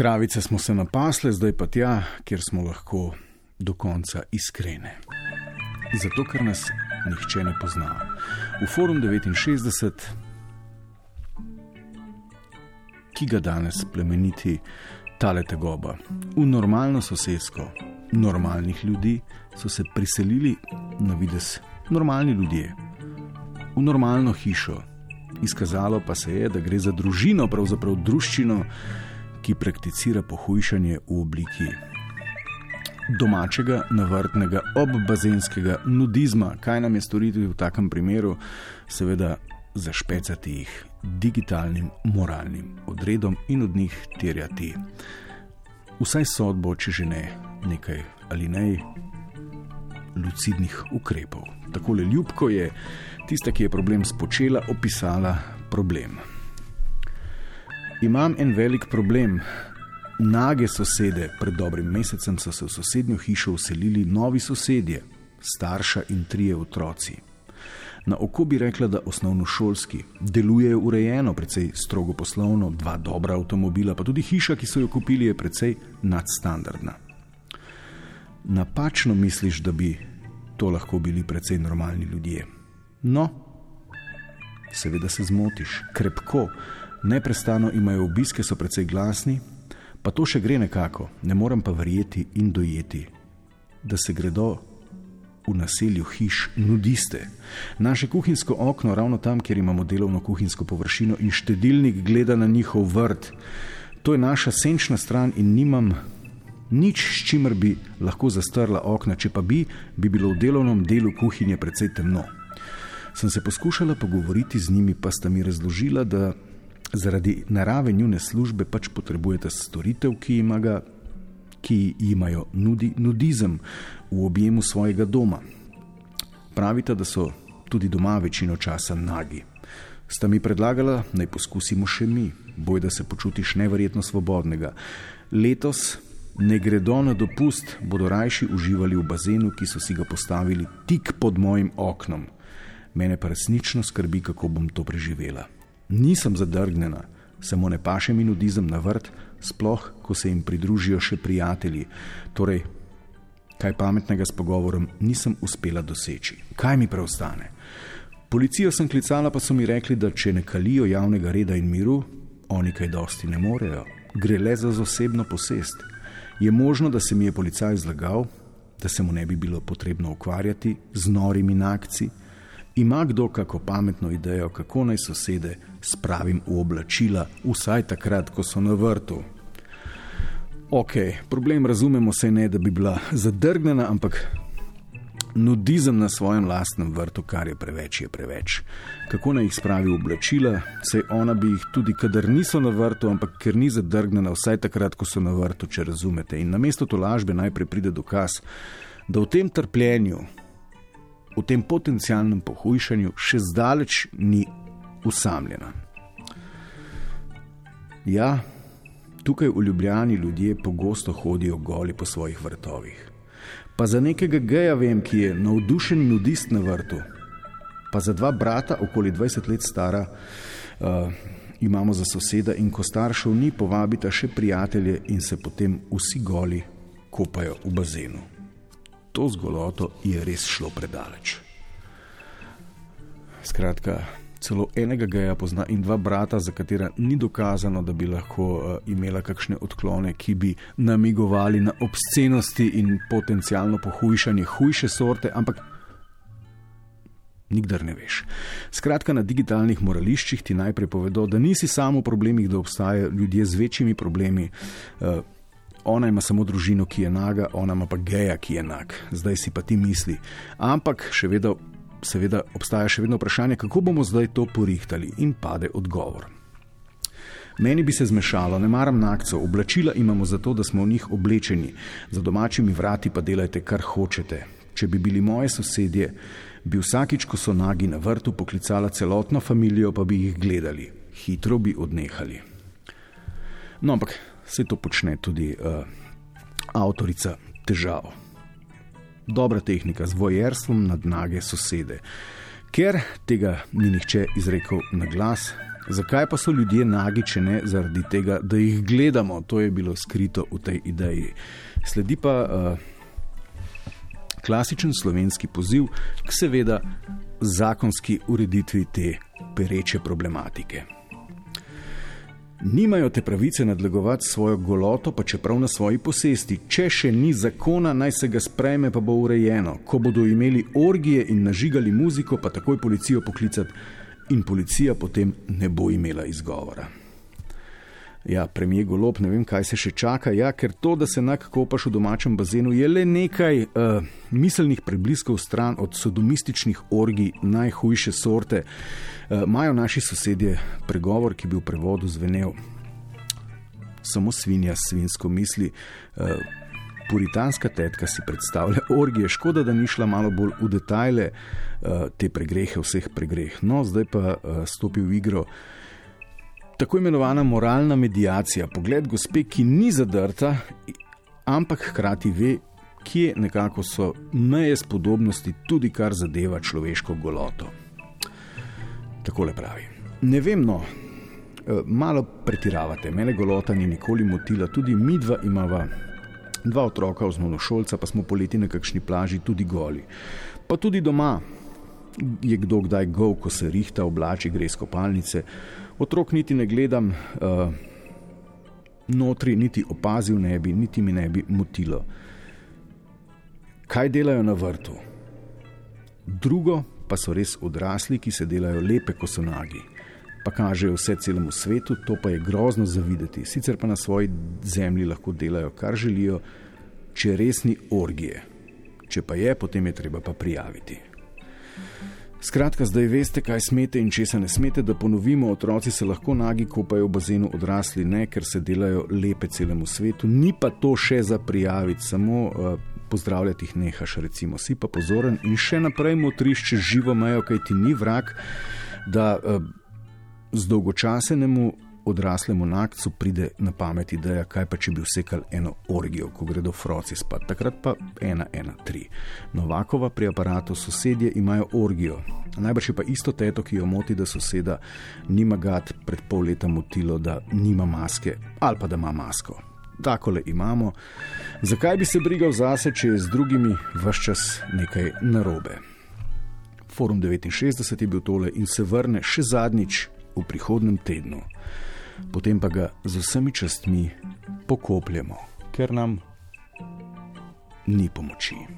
Kravice smo se napasle, zdaj pa tja, kjer smo lahko do konca iskrene. Zato, ker nas nihče ne pozna. V Forum 69, ki ga danes plemeniti tale tegoba, v normalno sosedsko normalnih ljudi so se priselili na vides normalni ljudje, v normalno hišo. Izkazalo pa se je, da gre za družino, pravzaprav družščino, ki prakticira pohujšanje v obliki domačega, navrtnega, obbazenskega nudizma. Kaj nam je storiti v takem primeru? Seveda zašpecati jih digitalnim moralnim odredom in od njih terjati vsaj sodbo, če že ne nekaj ali ne lucidnih ukrepov. Tako le ljubko je tista, ki je problem spočela, opisala problem. Imam en velik problem. Nage sosede, pred dobrim mesecem so se v sosednjo hišo uselili novi sosedje, starša in trije otroci. Na oko bi rekla, da osnovnošolski, delujejo urejeno, precej strogo poslovno, dva dobra avtomobila, pa tudi hiša, ki so jo kupili, je precej nadstandardna. Napačno misliš, da bi to lahko bili precej normalni ljudje. No, seveda se zmotiš, krepko, neprestano imajo obiske, so precej glasni, pa to še gre nekako, ne morem pa verjeti in dojeti, da se gredo v naselju hiš nudiste. Naše kuhinjsko okno, ravno tam, kjer imamo delovno kuhinjsko površino in štedilnik, gleda na njihov vrt. To je naša senčna stran in nimam nič, s čimer bi lahko zastrla okna, če pa bi, bi bilo v delovnem delu kuhinje precej temno. Sem se poskušala pogovoriti z njimi, pa sta mi razložila, da zaradi narave njune službe pač potrebujete storitev, ki ima ga ki imajo nudi, nudizem v objemu svojega doma. Pravita, da so tudi doma večino časa nagi. Sta mi predlagala, naj poskusimo še mi, boj da se počutiš neverjetno svobodnega. Letos ne gredo na dopust, bodo rajši uživali v bazenu, ki so si ga postavili tik pod mojim oknom. Mene pa resnično skrbi, kako bom to preživela. Nisem zadrgnjena, samo ne paše mi nudizem na vrt, sploh ko se jim pridružijo še prijatelji. Torej, kaj pametnega s pogovorom nisem uspela doseči. Kaj mi preostane? Policijo sem klicala, pa so mi rekli, da če ne kalijo javnega reda in miru, oni kaj dosti ne morejo. Gre le za osebno posest. Je možno, da se mi je policaj zlagal, da se mu ne bi bilo potrebno ukvarjati z norimi nakci? Ima kdo kako pametno idejo, kako naj sosede spravim v oblačila, vsaj takrat, ko so na vrtu? Ok, problem razumemo se ne, da bi bila zadrgnjena, ampak nudizem na svojem lastnem vrtu, kar je preveč, je preveč. Kako naj jih spravi v oblačila, sej ona bi jih tudi, kadar niso na vrtu, ampak ker ni zadrgnjena, vsaj takrat, ko so na vrtu, če razumete. In namesto to lažbe najprej pride dokaz, da v tem trpljenju, v tem potencialnem pohujšanju še zdaleč ni usamljena. Ja, tukaj v Ljubljani ljudje pogosto hodijo goli po svojih vrtovih. Pa za nekega geja vem, ki je navdušen nudist na vrtu, pa za dva brata, okoli 20 let stara, uh, imamo za soseda in ko staršev ni, povabita še prijatelje in se potem vsi goli kopajo v bazenu to zgoloto je res šlo predaleč. Skratka, celo enega geja pozna in dva brata, za katera ni dokazano, da bi lahko uh, imela kakšne odklone, ki bi namigovali na obscenosti in potencijalno pohujšanje hujše sorte, ampak. Nikdar ne veš. Skratka, na digitalnih morališčih ti najprej povedo, da nisi samo v problemih, da obstajajo ljudje z večjimi problemi. Uh, ona ima samo družino, ki je naga, ona ima pa geja, ki je nag. Zdaj si pa ti misli. Ampak še vedno, seveda, obstaja še vedno vprašanje, kako bomo zdaj to porihtali, in pade odgovor. Meni bi se zmešalo, ne maram nakcev, oblačila imamo zato, da smo v njih oblečeni, za domačimi vrati pa delajte, kar hočete. Če bi bili moje sosedje, bi vsakič, ko so nagi na vrtu, poklicala celotno družino, pa bi jih gledali. Hitro bi odnehali. No, ampak Vse to počne tudi uh, avtorica težav. Dobra tehnika z vojerstvom nad nage sosede. Ker tega ni nihče izrekel na glas, Zakaj pa so ljudje nagi, če ne zaradi tega, da jih gledamo? To je bilo skrito v tej ideji. Sledi pa uh, klasičen slovenski poziv k seveda zakonski ureditvi te pereče problematike. Nimajo te pravice nadlegovati svojo goloto, pa čeprav na svoji posesti. Če še ni zakona, naj se ga sprejme, pa bo urejeno. Ko bodo imeli orgije in nažigali muziko, pa takoj policijo poklicati, in policija potem ne bo imela izgovora. Ja, premijer Golop, ne vem, kaj se še čaka. Ja, ker to, da se enak kopaš v domačem bazenu, je le nekaj uh, miselnih prebliskov stran od sodomističnih orgij najhujše sorte. Imajo uh, naši sosedje pregovor, ki bi v prevodu zvenel: Samo svinja svinsko misli. Uh, Puritanska tetka si predstavlja orgije, škoda, da ni šla malo bolj v detajle uh, te pregrehe, vseh pregreh. No, zdaj pa uh, stopi v igro tako imenovana moralna medijacija, pogled gospe, ki ni zadrta, ampak hkrati ve, kje nekako so meje spodobnosti, tudi kar zadeva človeško goloto. Tako le pravi. Ne vem, no, eh, malo pretiravate, mene golota ni nikoli motila, tudi mi dva imava. Dva otroka, osnovnošolca, pa smo poleti na kakšni plaži tudi goli. Pa tudi doma je kdo kdaj gov, ko se rihta, oblači, gre iz kopalnice otrok niti ne gledam, uh, notri niti opazil ne bi, niti mi ne bi motilo. Kaj delajo na vrtu? Drugo pa so res odrasli, ki se delajo lepe, ko so nagi. Pa kažejo vse celemu svetu, to pa je grozno zavideti. Sicer pa na svoji zemlji lahko delajo, kar želijo, če res ni orgije. Če pa je, potem je treba pa prijaviti. Skratka, zdaj veste, kaj smete in česa ne smete, da ponovimo, otroci se lahko nagi kopajo v bazenu, odrasli ne, ker se delajo lepe celemu svetu, ni pa to še za prijaviti, samo uh, pozdravljati jih nehaš, recimo, si pa pozoren in še naprej motrišče živo mejo, kaj ti ni vrak, da uh, z dolgočasenemu odraslemu nakcu pride na pamet ideja, kaj pa če bi vsekal eno orgijo, ko gredo froci spat. Takrat pa ena, ena, tri. Novakova pri aparatu sosedje imajo orgijo. Najbrž je pa isto teto, ki jo moti, da soseda nima gad pred pol leta motilo, da nima maske ali pa da ima masko. Tako le imamo. Zakaj bi se brigal zase, če je z drugimi vse čas nekaj narobe? Forum 69 je bil tole in se vrne še zadnjič v prihodnem tednu potem pa ga z vsemi častmi pokopljemo, ker nam ni pomoči.